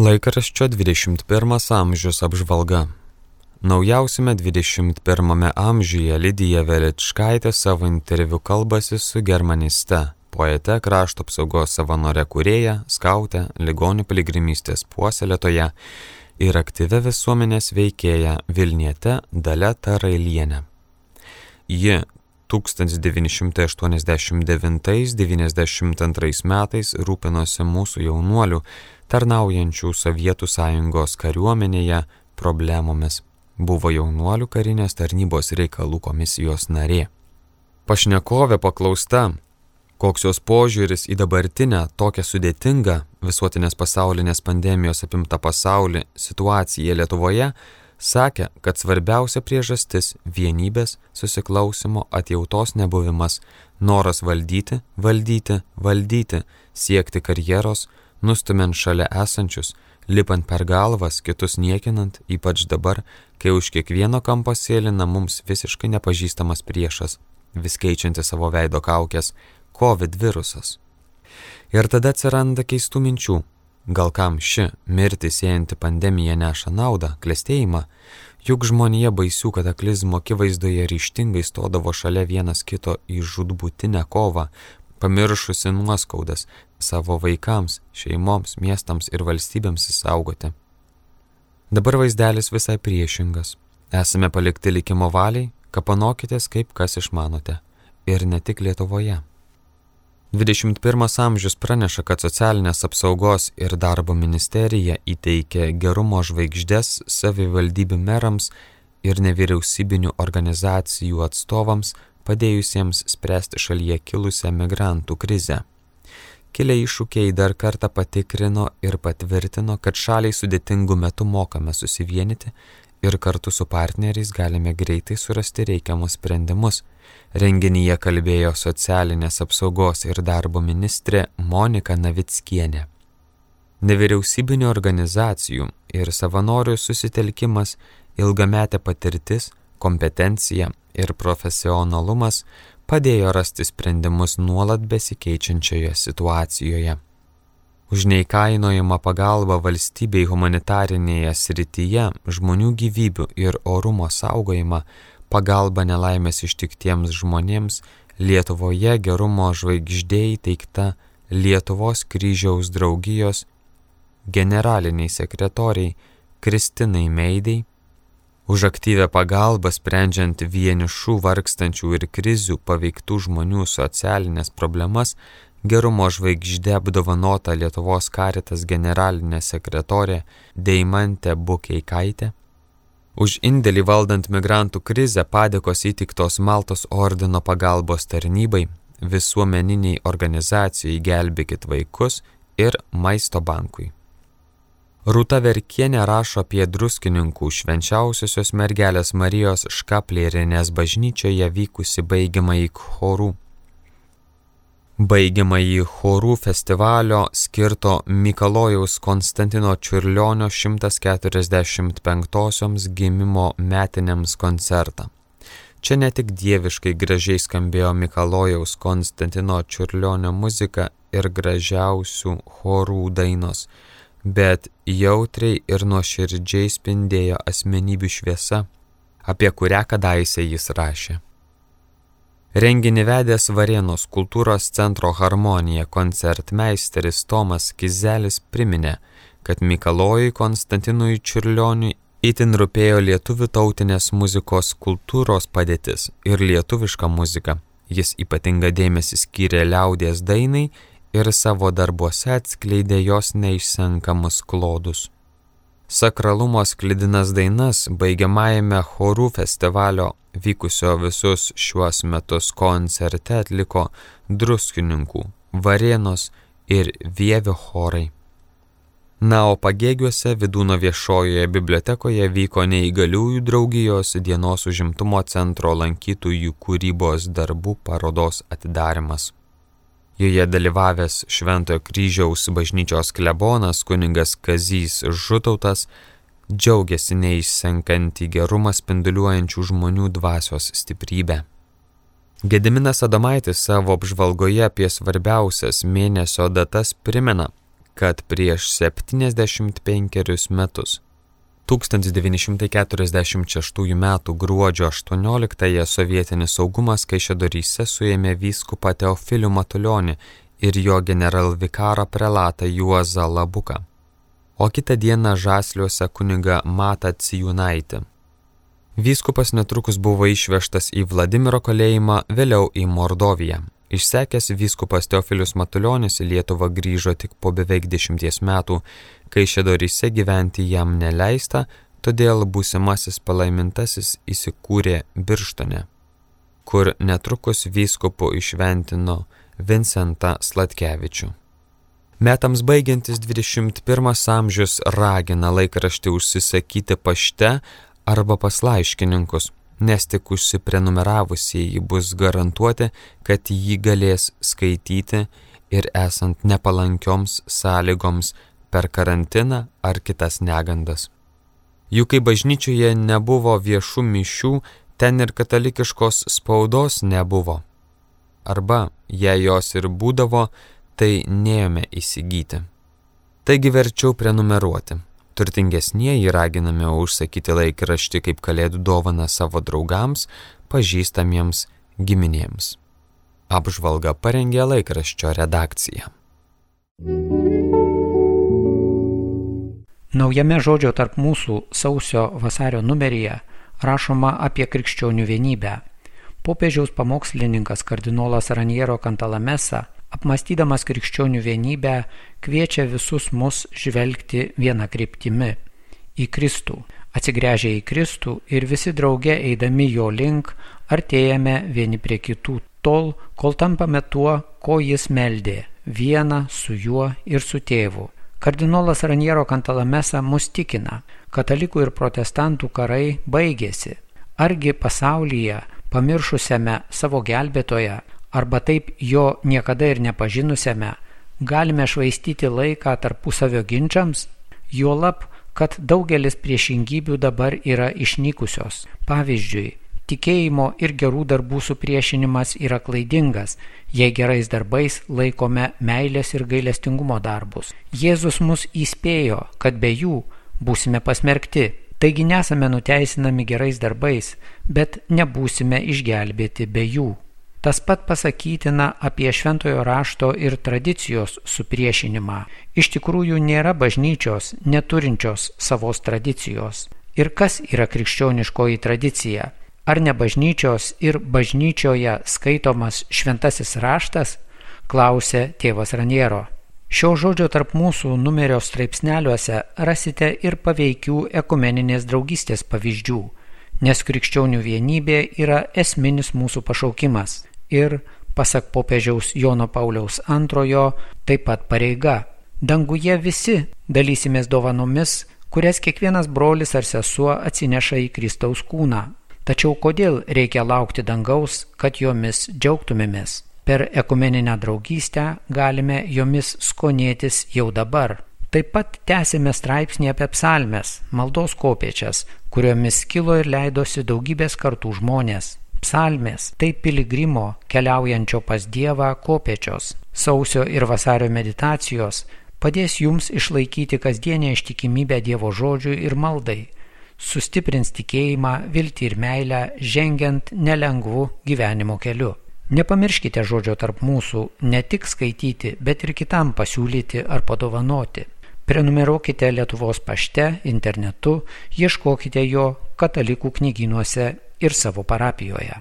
Laikraščio 21 amžius apžvalga. Naujausime 21 amžiuje Lidija Veličkaitė savo interviu kalbasi su germaniste, poete, krašto apsaugos savanore kurėja, skautė, ligonių piligrimystės puoselėtoje ir aktyvę visuomenės veikėja Vilniete Dale Tarailienė. Ji 1989-1992 metais rūpinosi mūsų jaunuolių, tarnaujančių Sovietų sąjungos kariuomenėje problemomis buvo jaunuolių karinės tarnybos reikalų komisijos narė. Pašnekovė paklausta, koks jos požiūris į dabartinę tokią sudėtingą visuotinės pasaulinės pandemijos apimtą pasaulį situaciją Lietuvoje, sakė, kad svarbiausia priežastis - vienybės, susiklausimo, atjautos nebuvimas, noras valdyti, valdyti, valdyti, siekti karjeros, nustumint šalia esančius, lipant per galvas, kitus niekinant, ypač dabar, kai už kiekvieno kampo sėlina mums visiškai nepažįstamas priešas, vis keičianti savo veido kaukės - COVID virusas. Ir tada atsiranda keistų minčių. Gal kam ši mirti siejanti pandemija neša naudą, klėstėjimą, juk žmonija baisių kataklizmų akivaizdoje ryštingai stodavo šalia vienas kito į žudbutinę kovą, pamiršusi nuoskaudas savo vaikams, šeimoms, miestams ir valstybėms įsaugoti. Dabar vaizdelis visai priešingas. Esame palikti likimo valiai, kapanokitės kaip kas išmanote. Ir ne tik Lietuvoje. 21 amžius praneša, kad socialinės apsaugos ir darbo ministerija įteikė gerumo žvaigždės savivaldybių merams ir nevyriausybinių organizacijų atstovams padėjusiems spręsti šalyje kilusią migrantų krizę. Kilę iššūkiai dar kartą patikrino ir patvirtino, kad šaliai sudėtingų metų mokame susivienyti ir kartu su partneriais galime greitai surasti reikiamus sprendimus. Renginyje kalbėjo socialinės apsaugos ir darbo ministrė Monika Navickienė. Nevyriausybinio organizacijų ir savanorių susitelkimas, ilgametė patirtis, kompetencija ir profesionalumas padėjo rasti sprendimus nuolat besikeičiančioje situacijoje. Už neįkainojimą pagalbą valstybei humanitarinėje srityje, žmonių gyvybių ir orumo saugojimą, pagalba nelaimės ištiktiems žmonėms Lietuvoje gerumo žvaigždėjai teikta Lietuvos kryžiaus draugijos generaliniai sekretoriai Kristinai Meidai už aktyvę pagalbą sprendžiant vienišų vargstančių ir krizių paveiktų žmonių socialinės problemas, gerumo žvaigždė apdovanota Lietuvos karitas generalinė sekretorė Deimantė Bukeikaitė. Už indėlį valdant migrantų krizę padėkos įtiktos Maltos ordino pagalbos tarnybai, visuomeniniai organizacijai Gelbėkit vaikus ir Maisto bankui. Rūta Verkienė rašo apie druskininkų švenčiausiosios mergelės Marijos škaplėrinės bažnyčioje vykusi baigiamąjį chorų. Baigiamąjį chorų festivalio skirto Mikalojaus Konstantino Čiurlionio 145-osioms gimimo metinėms koncertą. Čia ne tik dieviškai gražiai skambėjo Mikalojaus Konstantino Čiurlionio muzika ir gražiausių chorų dainos – bet jautriai ir nuoširdžiai spindėjo asmenybių šviesa, apie kurią kadaise jis rašė. Renginį vedęs Varėnos kultūros centro harmonija koncertmeisteris Tomas Kizelis priminė, kad Mikalojui Konstantinui Čiurlioniui itin rūpėjo lietuvių tautinės muzikos kultūros padėtis ir lietuviška muzika. Jis ypatingą dėmesį skyrė liaudės dainai ir savo darbuose atskleidė jos neišsenkamus klodus. Sakralumo sklidinas dainas baigiamajame chorų festivalio vykusio visus šiuos metus koncerte atliko druskininkų, varėnos ir vievio chorai. Na, o pagėgiuose Vidūno viešojoje bibliotekoje vyko neįgaliųjų draugijos dienos užimtumo centro lankytojų kūrybos darbų parodos atidarimas. Joje dalyvavęs Šventojo kryžiaus bažnyčios klebonas kuningas Kazys Žutautas džiaugiasi neišsenkantį gerumą spinduliuojančių žmonių dvasios stiprybę. Gediminas Adomaitis savo apžvalgoje apie svarbiausias mėnesio datas primena, kad prieš 75 metus 1946 m. gruodžio 18-ąją sovietinis saugumas Kaišėdoryse suėmė vyskupą Teofilių Matulionį ir jo generalvikarą prelatą Juozą Labuką, o kitą dieną žasliuose kuniga Mata Cijūnaitį. Vyskupas netrukus buvo išvežtas į Vladimiro kalėjimą, vėliau į Mordoviją. Išsekęs vyskupas Teofilius Matuljonis į Lietuvą grįžo tik po beveik dešimties metų, kai šedoryse gyventi jam neleista, todėl būsimasis palaimintasis įsikūrė Birštone, kur netrukus vyskupu išventino Vincentą Slatkevičių. Metams baigiantis 21 amžius ragina laikraštį užsisakyti pašte arba pas laiškininkus nes tik užsiprenumeravusieji bus garantuoti, kad jį galės skaityti ir esant nepalankioms sąlygoms per karantiną ar kitas negandas. Juk kai bažnyčioje nebuvo viešų mišių, ten ir katalikiškos spaudos nebuvo. Arba, jei jos ir būdavo, tai neėmė įsigyti. Taigi verčiau prenumeruoti. Turtingesnieji raginami užsakyti laikraštį kaip kalėdų dovana savo draugams, pažįstamiems giminėms. Apžvalga parengė laikraščio redakcija. Naujame žodžio tarp mūsų sausio vasario numeryje rašoma apie krikščionių vienybę. Popiežiaus pamokslininkas kardinolas Raniero Kantalamesa apmastydamas krikščionių vienybę, kviečia visus mus žvelgti vieną kryptimi - į Kristų. Atsigręžę į Kristų ir visi drauge eidami jo link, artėjame vieni prie kitų tol, kol tampame tuo, ko jis meldė - vieną su juo ir su tėvu. Kardinolas Raniero Kantalamesa mus tikina, katalikų ir protestantų karai baigėsi. Argi pasaulyje, pamiršusiame savo gelbėtoją, arba taip jo niekada ir nepažinusiame, galime švaistyti laiką tarpusavio ginčiams, juolab, kad daugelis priešingybių dabar yra išnykusios. Pavyzdžiui, tikėjimo ir gerų darbų supriešinimas yra klaidingas, jei gerais darbais laikome meilės ir gailestingumo darbus. Jėzus mus įspėjo, kad be jų būsime pasmerkti. Taigi nesame nuteisinami gerais darbais, bet nebūsime išgelbėti be jų. Tas pat pasakytina apie šventojo rašto ir tradicijos supriešinimą. Iš tikrųjų nėra bažnyčios neturinčios savos tradicijos. Ir kas yra krikščioniškoji tradicija? Ar ne bažnyčios ir bažnyčioje skaitomas šventasis raštas? klausė tėvas Raniero. Šio žodžio tarp mūsų numerio straipsneliuose rasite ir paveikių ekumeninės draugystės pavyzdžių, nes krikščionių vienybė yra esminis mūsų pašaukimas ir, pasak popiežiaus Jono Pauliaus antrojo, taip pat pareiga. Danguje visi dalysimės dovanomis, kurias kiekvienas brolis ar sesuo atsineša į Kristaus kūną. Tačiau kodėl reikia laukti dangaus, kad jomis džiaugtumėmės? Per ekumeninę draugystę galime jomis skonėtis jau dabar. Taip pat tęsime straipsnį apie psalmes, maldos kopiečias, kuriomis kilo ir leidosi daugybės kartų žmonės. Psalmės tai piligrimo keliaujančio pas Dievą kopiečios, sausio ir vasario meditacijos padės jums išlaikyti kasdienę ištikimybę Dievo žodžiui ir maldai, sustiprins tikėjimą, viltį ir meilę, žengiant nelengvu gyvenimo keliu. Nepamirškite žodžio tarp mūsų ne tik skaityti, bet ir kitam pasiūlyti ar padovanoti. Prenumeruokite Lietuvos pašte, internetu, ieškokite jo katalikų knyginuose ir savo parapijoje.